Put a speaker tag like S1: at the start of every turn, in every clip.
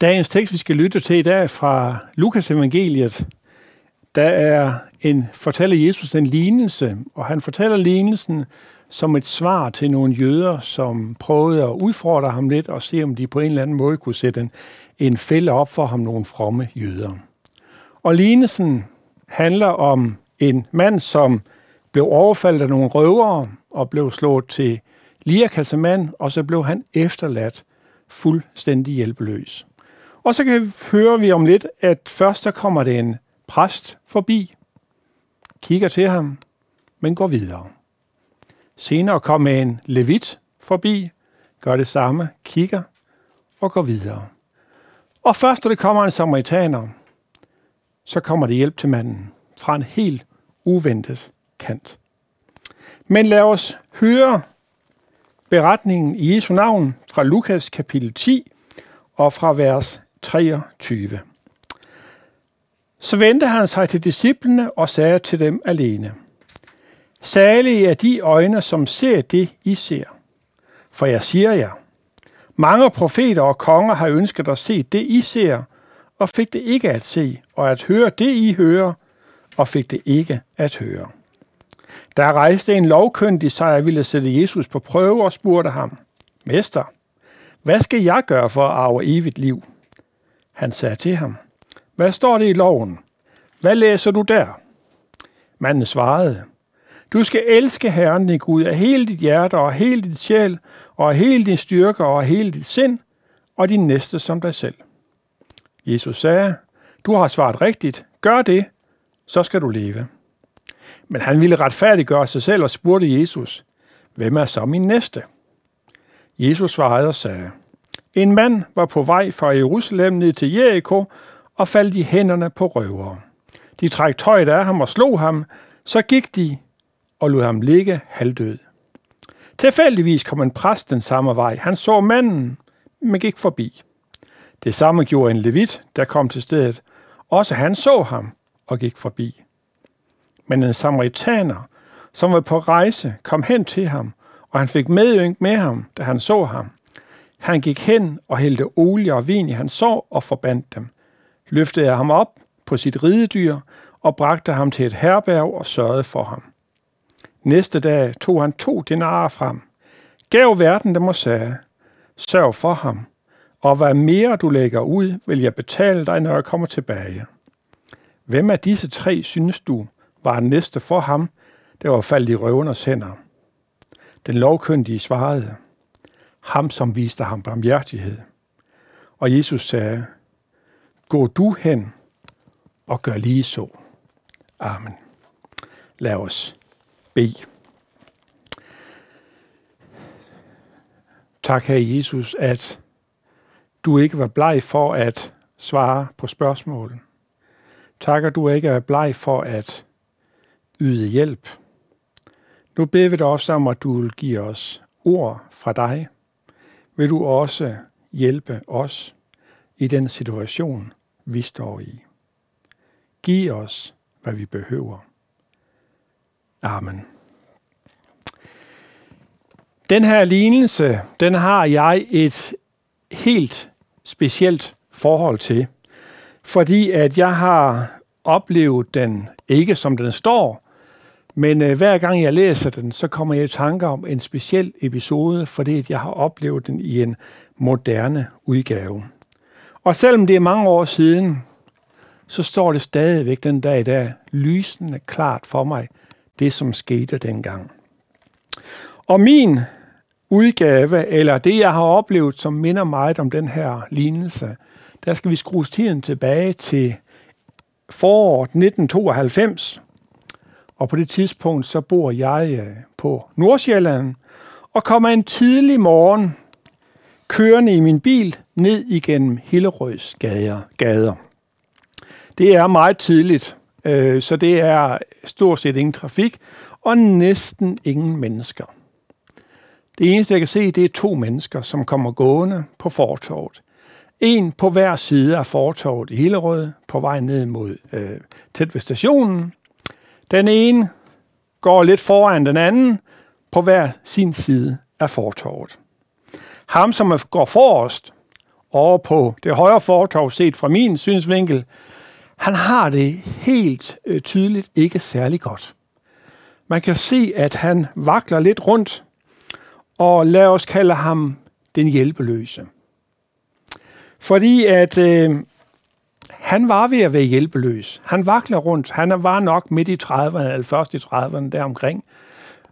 S1: Dagens tekst, vi skal lytte til i dag fra Lukas evangeliet, der er en, fortæller Jesus en lignelse, og han fortæller lignelsen som et svar til nogle jøder, som prøvede at udfordre ham lidt og se, om de på en eller anden måde kunne sætte en, en fælde op for ham, nogle fromme jøder. Og lignelsen handler om en mand, som blev overfaldet af nogle røvere og blev slået til lirakassemand, og så blev han efterladt fuldstændig hjælpeløs. Og så kan vi, høre vi om lidt, at først der kommer det en præst forbi, kigger til ham, men går videre. Senere kommer en levit forbi, gør det samme, kigger og går videre. Og først, når det kommer en samaritaner, så kommer det hjælp til manden fra en helt uventet kant. Men lad os høre beretningen i Jesu navn fra Lukas kapitel 10 og fra vers 23. Så vendte han sig til disciplene og sagde til dem alene, Salige er de øjne, som ser det, I ser. For jeg siger jer, mange profeter og konger har ønsket at se det, I ser, og fik det ikke at se, og at høre det, I hører, og fik det ikke at høre. Der rejste en lovkyndig sig og ville sætte Jesus på prøve og spurgte ham, Mester, hvad skal jeg gøre for at arve evigt liv? Han sagde til ham, Hvad står det i loven? Hvad læser du der? Manden svarede, Du skal elske Herren din Gud af hele dit hjerte og af hele dit sjæl og af hele din styrke og af hele dit sind og din næste som dig selv. Jesus sagde, Du har svaret rigtigt. Gør det, så skal du leve. Men han ville retfærdiggøre sig selv og spurgte Jesus, Hvem er så min næste? Jesus svarede og sagde, en mand var på vej fra Jerusalem ned til Jericho og faldt i hænderne på røvere. De træk tøjet af ham og slog ham, så gik de og lod ham ligge halvdød. Tilfældigvis kom en præst den samme vej. Han så manden, men gik forbi. Det samme gjorde en levit, der kom til stedet. Også han så ham og gik forbi. Men en samaritaner, som var på rejse, kom hen til ham, og han fik medynk med ham, da han så ham. Han gik hen og hældte olie og vin i hans sår og forbandt dem. Løftede ham op på sit ridedyr og bragte ham til et herberg og sørgede for ham. Næste dag tog han to denarer frem, gav verden dem og sagde, sørg for ham, og hvad mere du lægger ud, vil jeg betale dig, når jeg kommer tilbage. Hvem af disse tre synes du var næste for ham, der var faldet i røvernes hænder? Den lovkyndige svarede, ham som viste ham barmhjertighed. Og Jesus sagde, gå du hen og gør lige så. Amen. Lad os bede. Tak, Herre Jesus, at du ikke var bleg for at svare på spørgsmål. Tak, at du ikke er bleg for at yde hjælp. Nu beder vi dig også om, at du vil give os ord fra dig. Vil du også hjælpe os i den situation, vi står i. Giv os, hvad vi behøver. Amen. Den her lignelse, den har jeg et helt specielt forhold til, fordi at jeg har oplevet den ikke som den står, men øh, hver gang jeg læser den, så kommer jeg i tanke om en speciel episode, fordi jeg har oplevet den i en moderne udgave. Og selvom det er mange år siden, så står det stadigvæk den dag i dag lysende klart for mig, det som skete dengang. Og min udgave, eller det jeg har oplevet, som minder meget om den her lignelse, der skal vi skrue tiden tilbage til foråret 1992. Og på det tidspunkt, så bor jeg øh, på Nordsjælland, og kommer en tidlig morgen kørende i min bil ned igennem Hillerøds gader. Det er meget tidligt, øh, så det er stort set ingen trafik, og næsten ingen mennesker. Det eneste, jeg kan se, det er to mennesker, som kommer gående på fortorvet. En på hver side af fortorvet i Hillerød, på vej ned mod øh, tæt ved stationen. Den ene går lidt foran den anden, på hver sin side af fortorvet. Ham, som går forrest, over på det højre fortov, set fra min synsvinkel, han har det helt øh, tydeligt ikke særlig godt. Man kan se, at han vakler lidt rundt, og lad os kalde ham den hjælpeløse. Fordi at øh, han var ved at være hjælpeløs. Han vakler rundt. Han var nok midt i 30'erne, eller først i 30'erne deromkring,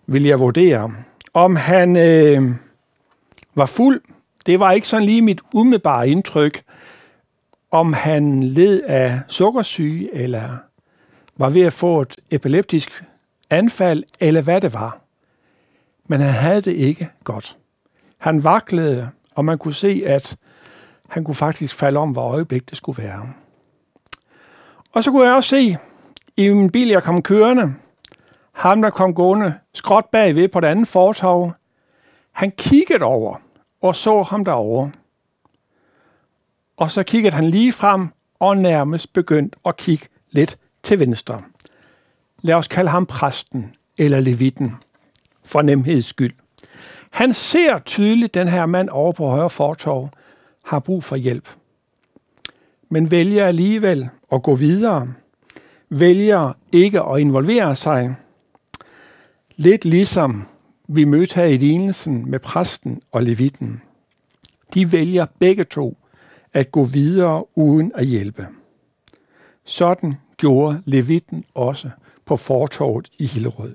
S1: vil jeg vurdere. Om han øh, var fuld, det var ikke sådan lige mit umiddelbare indtryk. Om han led af sukkersyge, eller var ved at få et epileptisk anfald, eller hvad det var. Men han havde det ikke godt. Han vaklede, og man kunne se, at han kunne faktisk falde om, hvor øjeblik det skulle være. Og så kunne jeg også se, i min bil, jeg kom kørende, ham, der kom gående skråt bagved på det andet fortov, han kiggede over og så ham derovre. Og så kiggede han lige frem og nærmest begyndte at kigge lidt til venstre. Lad os kalde ham præsten eller levitten, for nemheds skyld. Han ser tydeligt, den her mand over på højre fortov har brug for hjælp. Men vælger alligevel at gå videre. Vælger ikke at involvere sig. Lidt ligesom vi mødte her i lignelsen med præsten og levitten. De vælger begge to at gå videre uden at hjælpe. Sådan gjorde levitten også på fortorvet i Hillerød.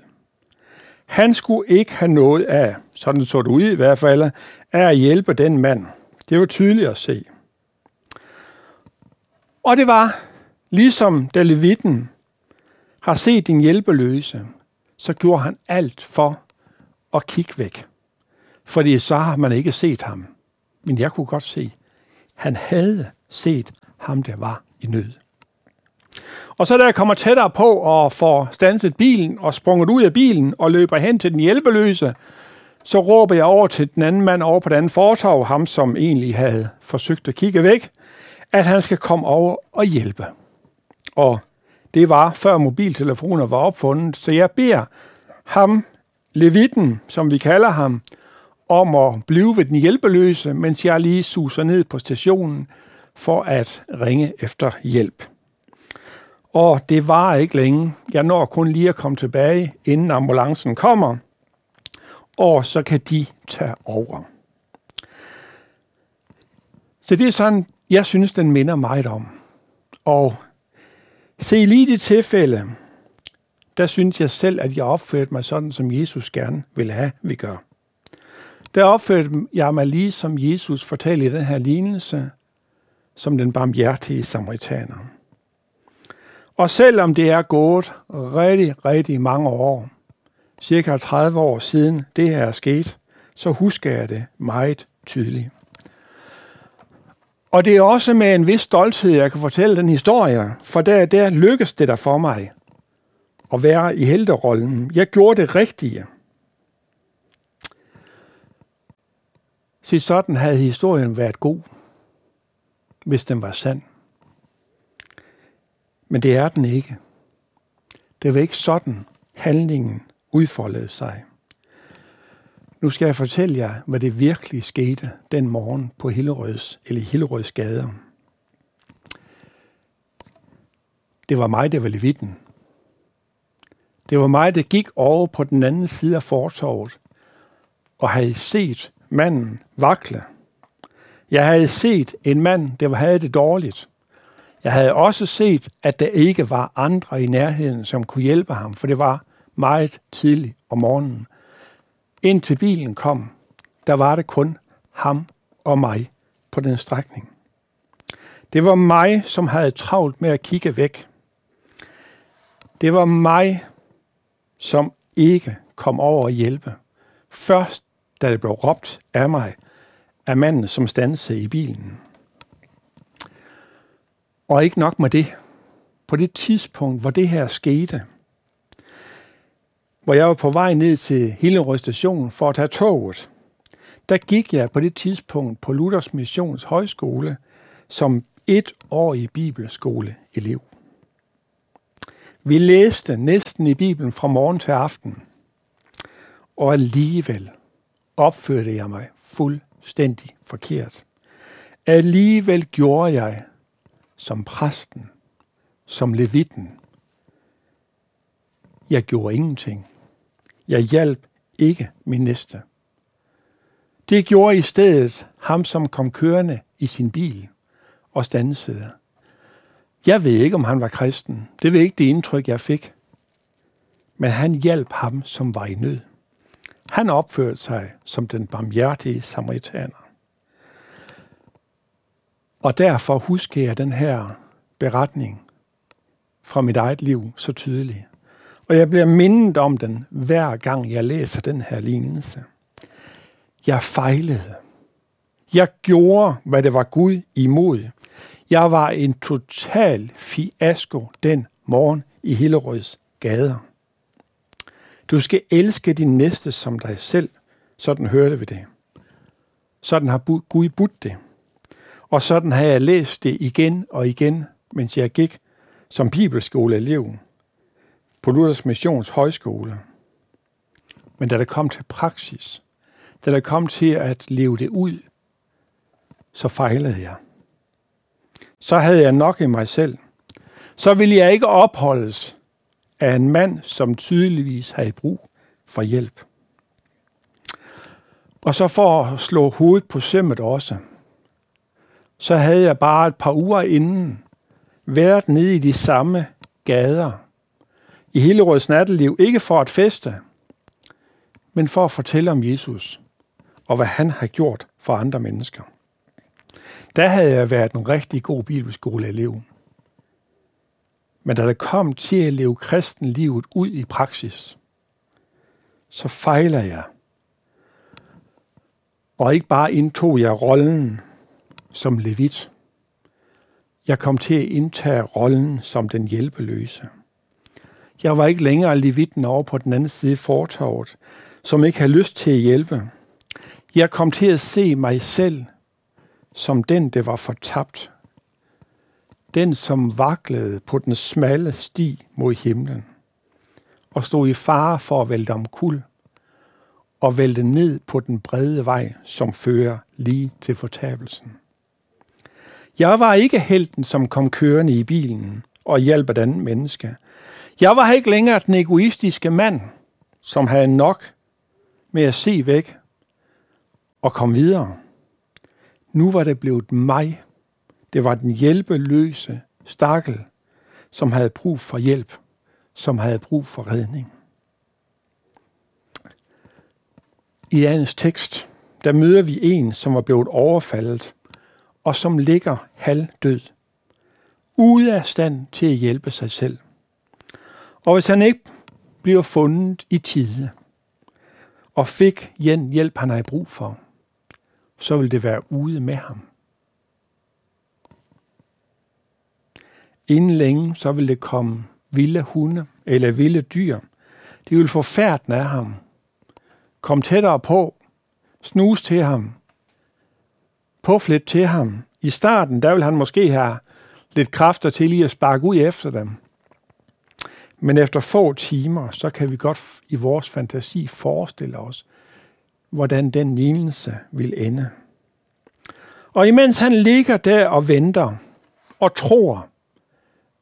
S1: Han skulle ikke have noget af, sådan så det ud i hvert fald, af at hjælpe den mand. Det var tydeligt at se. Og det var, ligesom da levitten har set din hjælpeløse, så gjorde han alt for at kigge væk. Fordi så har man ikke set ham. Men jeg kunne godt se, han havde set ham, der var i nød. Og så da jeg kommer tættere på og får stanset bilen og sprunget ud af bilen og løber hen til den hjælpeløse, så råber jeg over til den anden mand over på den anden fortorv, ham som egentlig havde forsøgt at kigge væk, at han skal komme over og hjælpe. Og det var før mobiltelefoner var opfundet, så jeg beder ham, Levitten, som vi kalder ham, om at blive ved den hjælpeløse, mens jeg lige suser ned på stationen for at ringe efter hjælp. Og det var ikke længe. Jeg når kun lige at komme tilbage, inden ambulancen kommer, og så kan de tage over. Så det er sådan, jeg synes, den minder meget om. Og se lige det tilfælde, der synes jeg selv, at jeg opførte mig sådan, som Jesus gerne vil have, vi gør. Der opførte jeg mig lige som Jesus fortalte i den her lignelse, som den barmhjertige samaritaner. Og selvom det er gået rigtig, rigtig mange år, cirka 30 år siden det her er sket, så husker jeg det meget tydeligt. Og det er også med en vis stolthed, jeg kan fortælle den historie, for der, der lykkedes det der for mig at være i helterollen. Jeg gjorde det rigtige. Se, sådan havde historien været god, hvis den var sand. Men det er den ikke. Det var ikke sådan, handlingen udfoldede sig. Nu skal jeg fortælle jer, hvad det virkelig skete den morgen på Hillerøds, eller Hillerøds gader. Det var mig, der var levitten. Det var mig, der gik over på den anden side af fortorvet og havde set manden vakle. Jeg havde set en mand, der havde det dårligt. Jeg havde også set, at der ikke var andre i nærheden, som kunne hjælpe ham, for det var meget tidligt om morgenen. Indtil bilen kom, der var det kun ham og mig på den strækning. Det var mig, som havde travlt med at kigge væk. Det var mig, som ikke kom over at hjælpe. Først da det blev råbt af mig, af manden, som stansede i bilen. Og ikke nok med det. På det tidspunkt, hvor det her skete, hvor jeg var på vej ned til Hillerød station for at tage toget, der gik jeg på det tidspunkt på Luthers Missions Højskole som et år i bibelskoleelev. Vi læste næsten i Bibelen fra morgen til aften, og alligevel opførte jeg mig fuldstændig forkert. Alligevel gjorde jeg som præsten, som levitten. Jeg gjorde ingenting. Jeg hjalp ikke min næste. Det gjorde i stedet ham, som kom kørende i sin bil og stansede. Jeg ved ikke, om han var kristen. Det var ikke det indtryk, jeg fik. Men han hjalp ham, som var i nød. Han opførte sig som den barmhjertige samaritaner. Og derfor husker jeg den her beretning fra mit eget liv så tydeligt. Og jeg bliver mindet om den, hver gang jeg læser den her lignelse. Jeg fejlede. Jeg gjorde, hvad det var Gud imod. Jeg var en total fiasko den morgen i Hillerøds gader. Du skal elske din næste som dig selv. Sådan hørte vi det. Sådan har Gud budt det. Og sådan har jeg læst det igen og igen, mens jeg gik som bibelskoleelev på Luthers Missions Højskole. Men da det kom til praksis, da det kom til at leve det ud, så fejlede jeg. Så havde jeg nok i mig selv. Så ville jeg ikke opholdes af en mand, som tydeligvis havde brug for hjælp. Og så for at slå hovedet på sømmet også, så havde jeg bare et par uger inden været nede i de samme gader i Hillerøds natteliv, ikke for at feste, men for at fortælle om Jesus og hvad han har gjort for andre mennesker. Der havde jeg været en rigtig god bibelskoleelev. Men da det kom til at leve kristenlivet ud i praksis, så fejler jeg. Og ikke bare indtog jeg rollen som levit. Jeg kom til at indtage rollen som den hjælpeløse. Jeg var ikke længere levitten over på den anden side fortorvet, som ikke havde lyst til at hjælpe. Jeg kom til at se mig selv som den, der var fortabt. Den, som vaklede på den smalle sti mod himlen og stod i fare for at vælte omkuld og vælte ned på den brede vej, som fører lige til fortabelsen. Jeg var ikke helten, som kom kørende i bilen og hjalp et andet menneske. Jeg var ikke længere den egoistiske mand, som havde nok med at se væk og komme videre. Nu var det blevet mig. Det var den hjælpeløse stakkel, som havde brug for hjælp, som havde brug for redning. I dagens tekst, der møder vi en, som var blevet overfaldet, og som ligger halvdød, ude af stand til at hjælpe sig selv. Og hvis han ikke bliver fundet i tide, og fik den hjælp, han har brug for, så vil det være ude med ham. Inden længe, så vil det komme vilde hunde eller vilde dyr. De vil få færden af ham. Kom tættere på. Snus til ham. Påflet til ham. I starten, der vil han måske have lidt kræfter til lige at sparke ud efter dem. Men efter få timer, så kan vi godt i vores fantasi forestille os, hvordan den lignelse vil ende. Og imens han ligger der og venter og tror,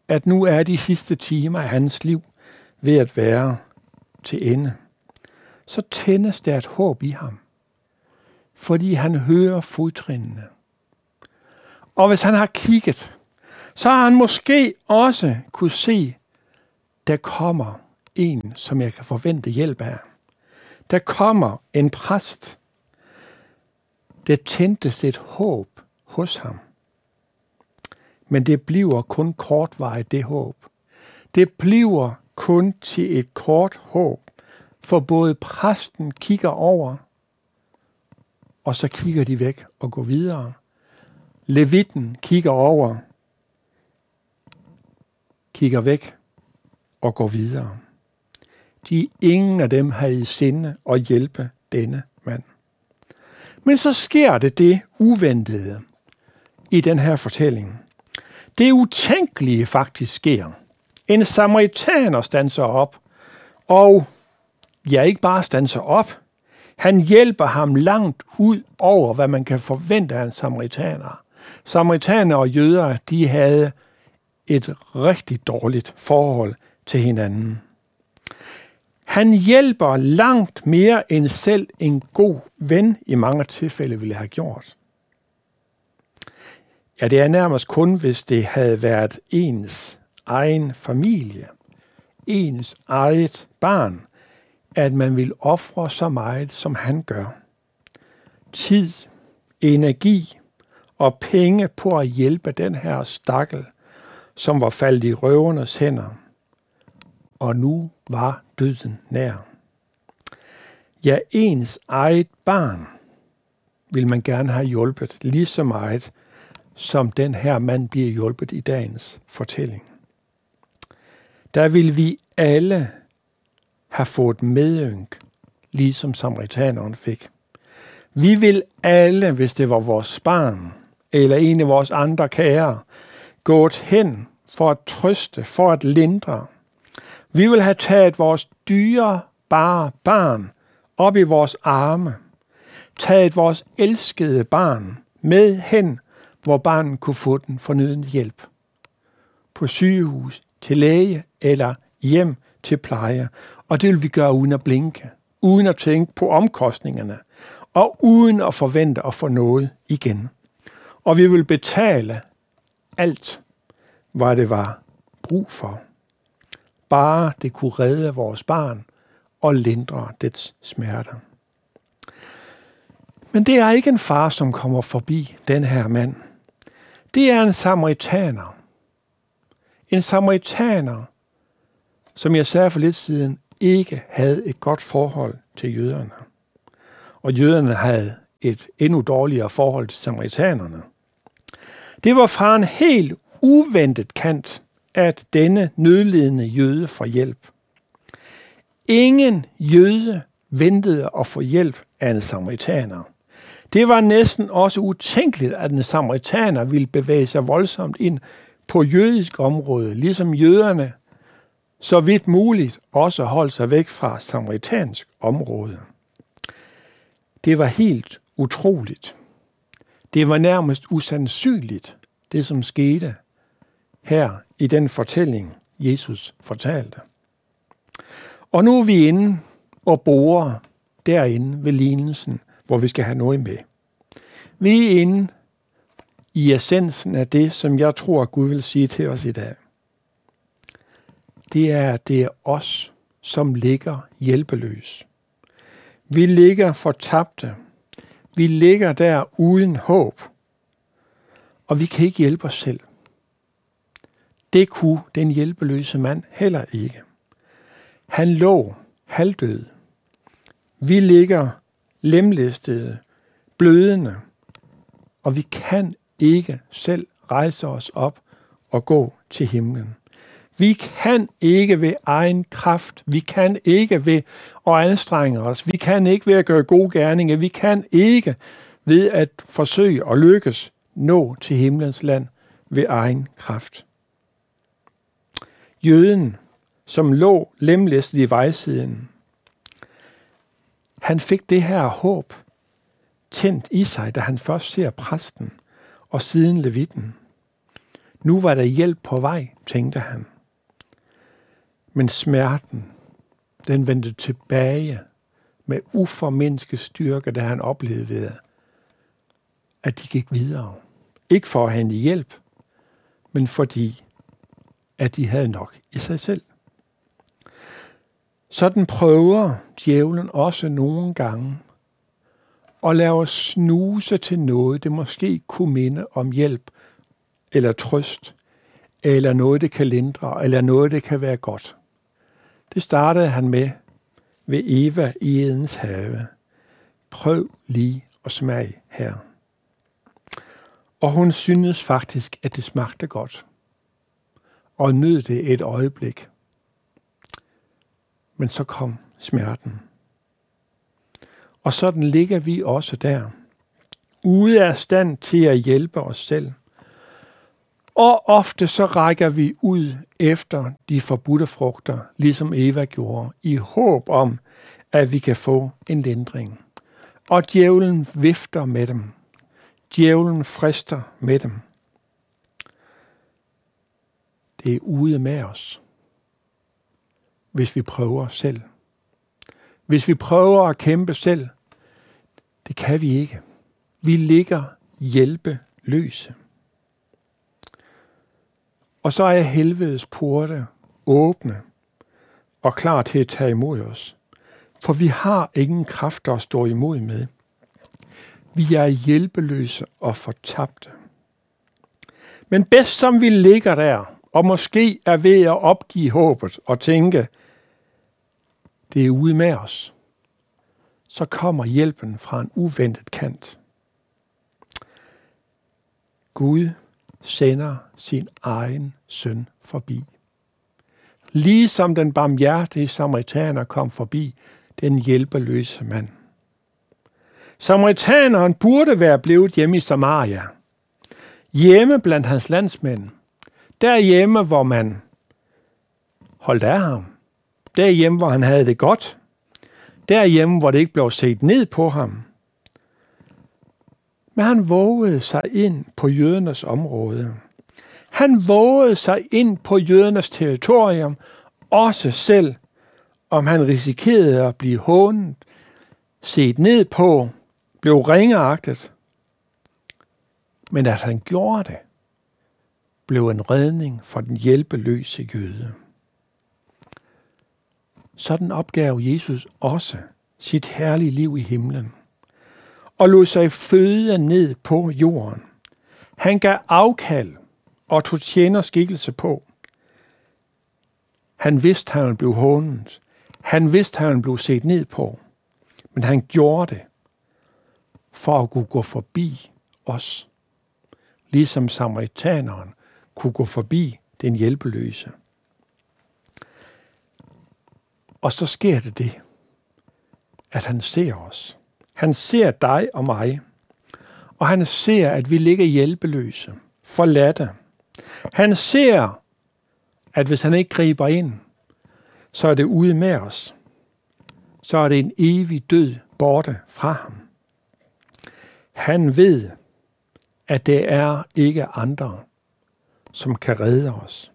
S1: at nu er de sidste timer af hans liv ved at være til ende, så tændes der et håb i ham, fordi han hører fodtrinene. Og hvis han har kigget, så har han måske også kunne se, der kommer en, som jeg kan forvente hjælp af. Der kommer en præst. Der tændtes et håb hos ham. Men det bliver kun kortvarigt det håb. Det bliver kun til et kort håb, for både præsten kigger over, og så kigger de væk og går videre. Levitten kigger over, kigger væk og gå videre. De ingen af dem havde i sinde at hjælpe denne mand. Men så sker det det uventede i den her fortælling. Det utænkelige faktisk sker. En samaritaner standser op, og ja, ikke bare standser op, han hjælper ham langt ud over, hvad man kan forvente af en samaritaner. Samaritaner og jøder, de havde et rigtig dårligt forhold til hinanden. Han hjælper langt mere end selv en god ven i mange tilfælde ville have gjort. Ja, det er nærmest kun, hvis det havde været ens egen familie, ens eget barn, at man vil ofre så meget, som han gør. Tid, energi og penge på at hjælpe den her stakkel, som var faldet i røvernes hænder. Og nu var døden nær. Ja, ens eget barn vil man gerne have hjulpet lige så meget, som den her mand bliver hjulpet i dagens fortælling. Der vil vi alle have fået medynk, ligesom samaritaneren fik. Vi vil alle, hvis det var vores barn, eller en af vores andre kære, gået hen for at trøste, for at lindre. Vi vil have taget vores dyre, bare barn op i vores arme, taget vores elskede barn med hen, hvor barnet kunne få den fornødende hjælp. På sygehus, til læge eller hjem til pleje. Og det vil vi gøre uden at blinke, uden at tænke på omkostningerne, og uden at forvente at få noget igen. Og vi vil betale alt, hvad det var brug for. Bare det kunne redde vores barn og lindre dets smerter. Men det er ikke en far, som kommer forbi den her mand. Det er en samaritaner. En samaritaner, som jeg sagde for lidt siden, ikke havde et godt forhold til jøderne. Og jøderne havde et endnu dårligere forhold til samaritanerne. Det var fra en helt uventet kant, at denne nødlidende jøde får hjælp. Ingen jøde ventede at få hjælp af en samaritaner. Det var næsten også utænkeligt, at en samaritaner ville bevæge sig voldsomt ind på jødisk område, ligesom jøderne så vidt muligt også holdt sig væk fra samaritansk område. Det var helt utroligt. Det var nærmest usandsynligt, det som skete her i den fortælling, Jesus fortalte. Og nu er vi inde og borer derinde ved lignelsen, hvor vi skal have noget med. Vi er inde i essensen af det, som jeg tror, Gud vil sige til os i dag. Det er, at det er os, som ligger hjælpeløs. Vi ligger fortabte. Vi ligger der uden håb. Og vi kan ikke hjælpe os selv. Det kunne den hjælpeløse mand heller ikke. Han lå halvdød. Vi ligger lemlæstede, blødende, og vi kan ikke selv rejse os op og gå til himlen. Vi kan ikke ved egen kraft. Vi kan ikke ved at anstrenge os. Vi kan ikke ved at gøre gode gerninger. Vi kan ikke ved at forsøge at lykkes nå til himlens land ved egen kraft. Jøden, som lå lemlæstet i vejsiden, han fik det her håb tændt i sig, da han først ser præsten og siden levitten. Nu var der hjælp på vej, tænkte han. Men smerten, den vendte tilbage med uformindsket styrke, da han oplevede, at de gik videre. Ikke for at hente hjælp, men fordi, at de havde nok i sig selv. Sådan prøver djævlen også nogle gange at lade os snuse til noget, det måske kunne minde om hjælp eller trøst, eller noget, det kan lindre, eller noget, det kan være godt. Det startede han med ved Eva i Edens have. Prøv lige at smag her. Og hun syntes faktisk, at det smagte godt. Og nød det et øjeblik. Men så kom smerten. Og sådan ligger vi også der. Ude af stand til at hjælpe os selv. Og ofte så rækker vi ud efter de forbudte frugter, ligesom Eva gjorde, i håb om, at vi kan få en lindring. Og djævlen vifter med dem. Djævlen frister med dem. Det er ude med os, hvis vi prøver selv. Hvis vi prøver at kæmpe selv, det kan vi ikke. Vi ligger hjælpeløse. Og så er helvedes porte åbne og klar til at tage imod os. For vi har ingen kræfter at stå imod med. Vi er hjælpeløse og fortabte. Men bedst som vi ligger der, og måske er ved at opgive håbet og tænke, det er ude med os, så kommer hjælpen fra en uventet kant. Gud sender sin egen søn forbi. Ligesom den barmhjertige samaritaner kom forbi den hjælpeløse mand. Samaritaneren burde være blevet hjemme i Samaria. Hjemme blandt hans landsmænd. Derhjemme, hvor man holdt af ham. Derhjemme, hvor han havde det godt. Derhjemme, hvor det ikke blev set ned på ham. Men han vågede sig ind på jødernes område. Han vågede sig ind på jødernes territorium, også selv om han risikerede at blive hånet, set ned på, blev ringeagtet. Men at han gjorde det, blev en redning for den hjælpeløse jøde. Sådan opgav Jesus også sit herlige liv i himlen og lod sig føde ned på jorden. Han gav afkald og tog tjener skikkelse på. Han vidste, at han blev hånet. Han vidste, at han blev set ned på. Men han gjorde det for at kunne gå forbi os. Ligesom samaritaneren kunne gå forbi den hjælpeløse. Og så sker det det, at han ser os. Han ser dig og mig. Og han ser, at vi ligger hjælpeløse, forladte. Han ser, at hvis han ikke griber ind, så er det ude med os. Så er det en evig død borte fra ham. Han ved, at det er ikke andre, som kan redde os.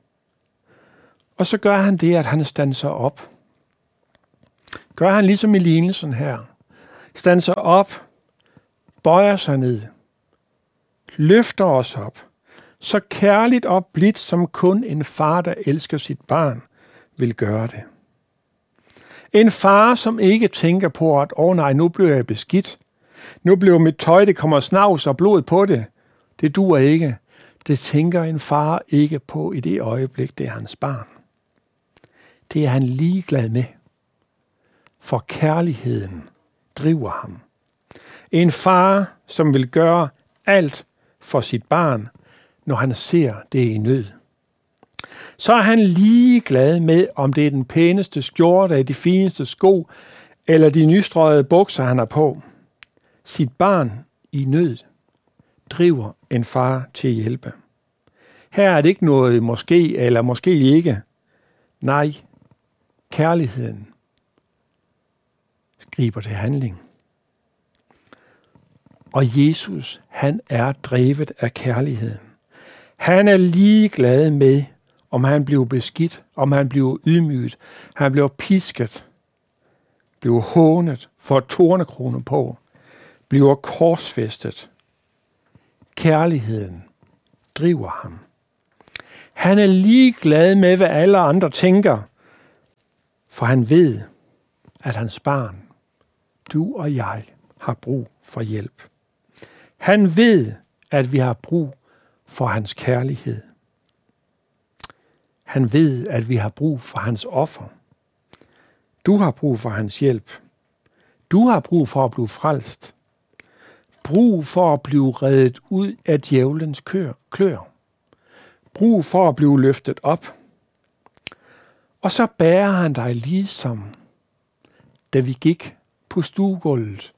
S1: Og så gør han det, at han standser op. Gør han ligesom i lignelsen her. Standser op, bøjer sig ned, løfter os op, så kærligt og blidt som kun en far, der elsker sit barn, vil gøre det. En far, som ikke tænker på, at åh oh nej, nu bliver jeg beskidt. Nu bliver mit tøj, det kommer snavs og blod på det. Det duer ikke. Det tænker en far ikke på i det øjeblik, det er hans barn. Det er han ligeglad med. For kærligheden driver ham. En far, som vil gøre alt for sit barn, når han ser det i nød. Så er han ligeglad med, om det er den pæneste skjorte, de fineste sko, eller de nystrøgede bukser, han har på. Sit barn i nød driver en far til at hjælpe. Her er det ikke noget måske eller måske ikke. Nej, kærligheden griber til handling. Og Jesus, han er drevet af kærligheden. Han er ligeglad med, om han bliver beskidt, om han bliver ydmyget, han bliver pisket, bliver hånet, får tornekrone på, bliver korsfæstet. Kærligheden driver ham. Han er ligeglad med, hvad alle andre tænker, for han ved, at hans barn, du og jeg, har brug for hjælp. Han ved, at vi har brug for hans kærlighed. Han ved, at vi har brug for hans offer. Du har brug for hans hjælp. Du har brug for at blive frelst. Brug for at blive reddet ud af djævelens kør, klør. Brug for at blive løftet op. Og så bærer han dig ligesom, da vi gik på stuegulvet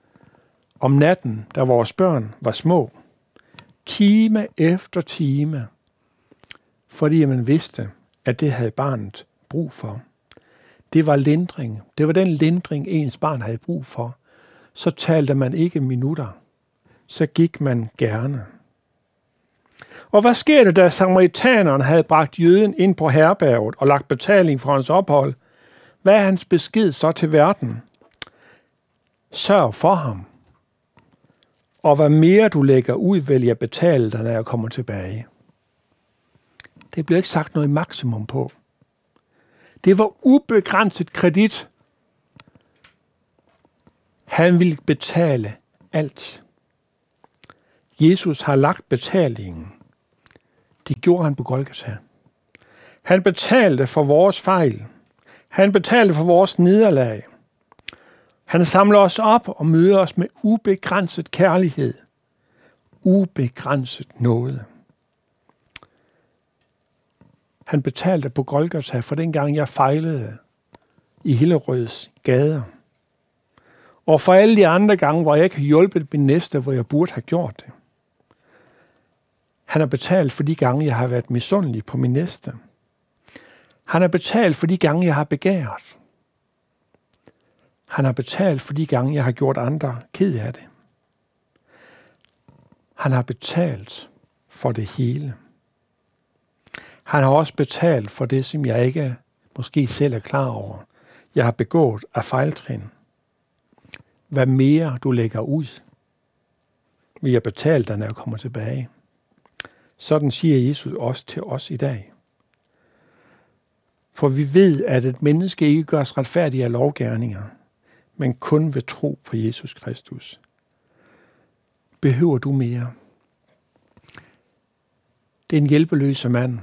S1: om natten, da vores børn var små time efter time, fordi man vidste, at det havde barnet brug for. Det var lindring. Det var den lindring, ens barn havde brug for. Så talte man ikke minutter så gik man gerne. Og hvad sker der, da samaritaneren havde bragt jøden ind på herberget og lagt betaling for hans ophold? Hvad er hans besked så til verden? Sørg for ham. Og hvad mere du lægger ud, vil jeg betale dig, når jeg kommer tilbage. Det blev ikke sagt noget maksimum på. Det var ubegrænset kredit. Han ville betale alt. Jesus har lagt betalingen. Det gjorde han på Golgata. Han betalte for vores fejl. Han betalte for vores nederlag. Han samler os op og møder os med ubegrænset kærlighed. Ubegrænset noget. Han betalte på Golgata for den gang, jeg fejlede i Hillerøds gader. Og for alle de andre gange, hvor jeg ikke har hjulpet min næste, hvor jeg burde have gjort det. Han har betalt for de gange, jeg har været misundelig på min næste. Han har betalt for de gange, jeg har begæret. Han har betalt for de gange, jeg har gjort andre ked af det. Han har betalt for det hele. Han har også betalt for det, som jeg ikke måske selv er klar over. Jeg har begået af fejltrin. Hvad mere du lægger ud, vil jeg betale dig, når jeg kommer tilbage. Sådan siger Jesus også til os i dag. For vi ved, at et menneske ikke gøres retfærdig af lovgærninger, men kun ved tro på Jesus Kristus. Behøver du mere? Det er en hjælpeløse mand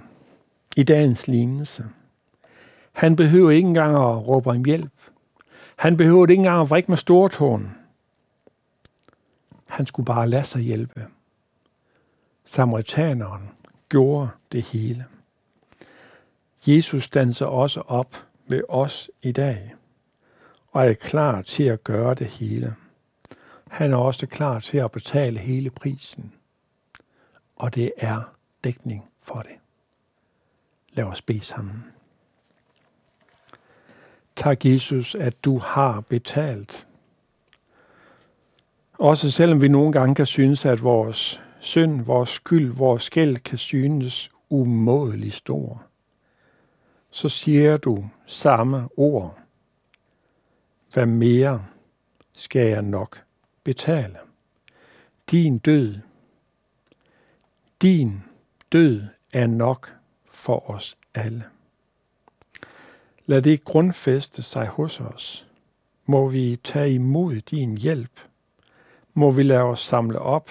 S1: i dagens lignelse. Han behøver ikke engang at råbe om hjælp. Han behøver ikke engang at vrikke med stortåen. Han skulle bare lade sig hjælpe. Samaritaneren gjorde det hele. Jesus danser også op ved os i dag og er klar til at gøre det hele. Han er også klar til at betale hele prisen. Og det er dækning for det. Lad os bede sammen. Tak, Jesus, at du har betalt. Også selvom vi nogle gange kan synes, at vores synd, vores skyld, vores skæld kan synes umådelig stor, så siger du samme ord. Hvad mere skal jeg nok betale? Din død, din død er nok for os alle. Lad det grundfæste sig hos os. Må vi tage imod din hjælp. Må vi lade os samle op.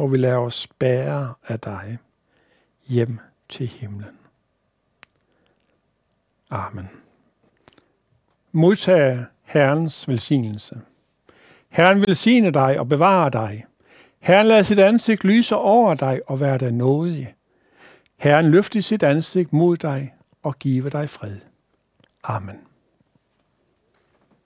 S1: Må vi lade os bære af dig hjem til himlen. Amen. Modtag Herrens velsignelse. Herren velsigne dig og bevare dig. Herren lader sit ansigt lyse over dig og være dig nådig. Herren løfte sit ansigt mod dig og give dig fred. Amen.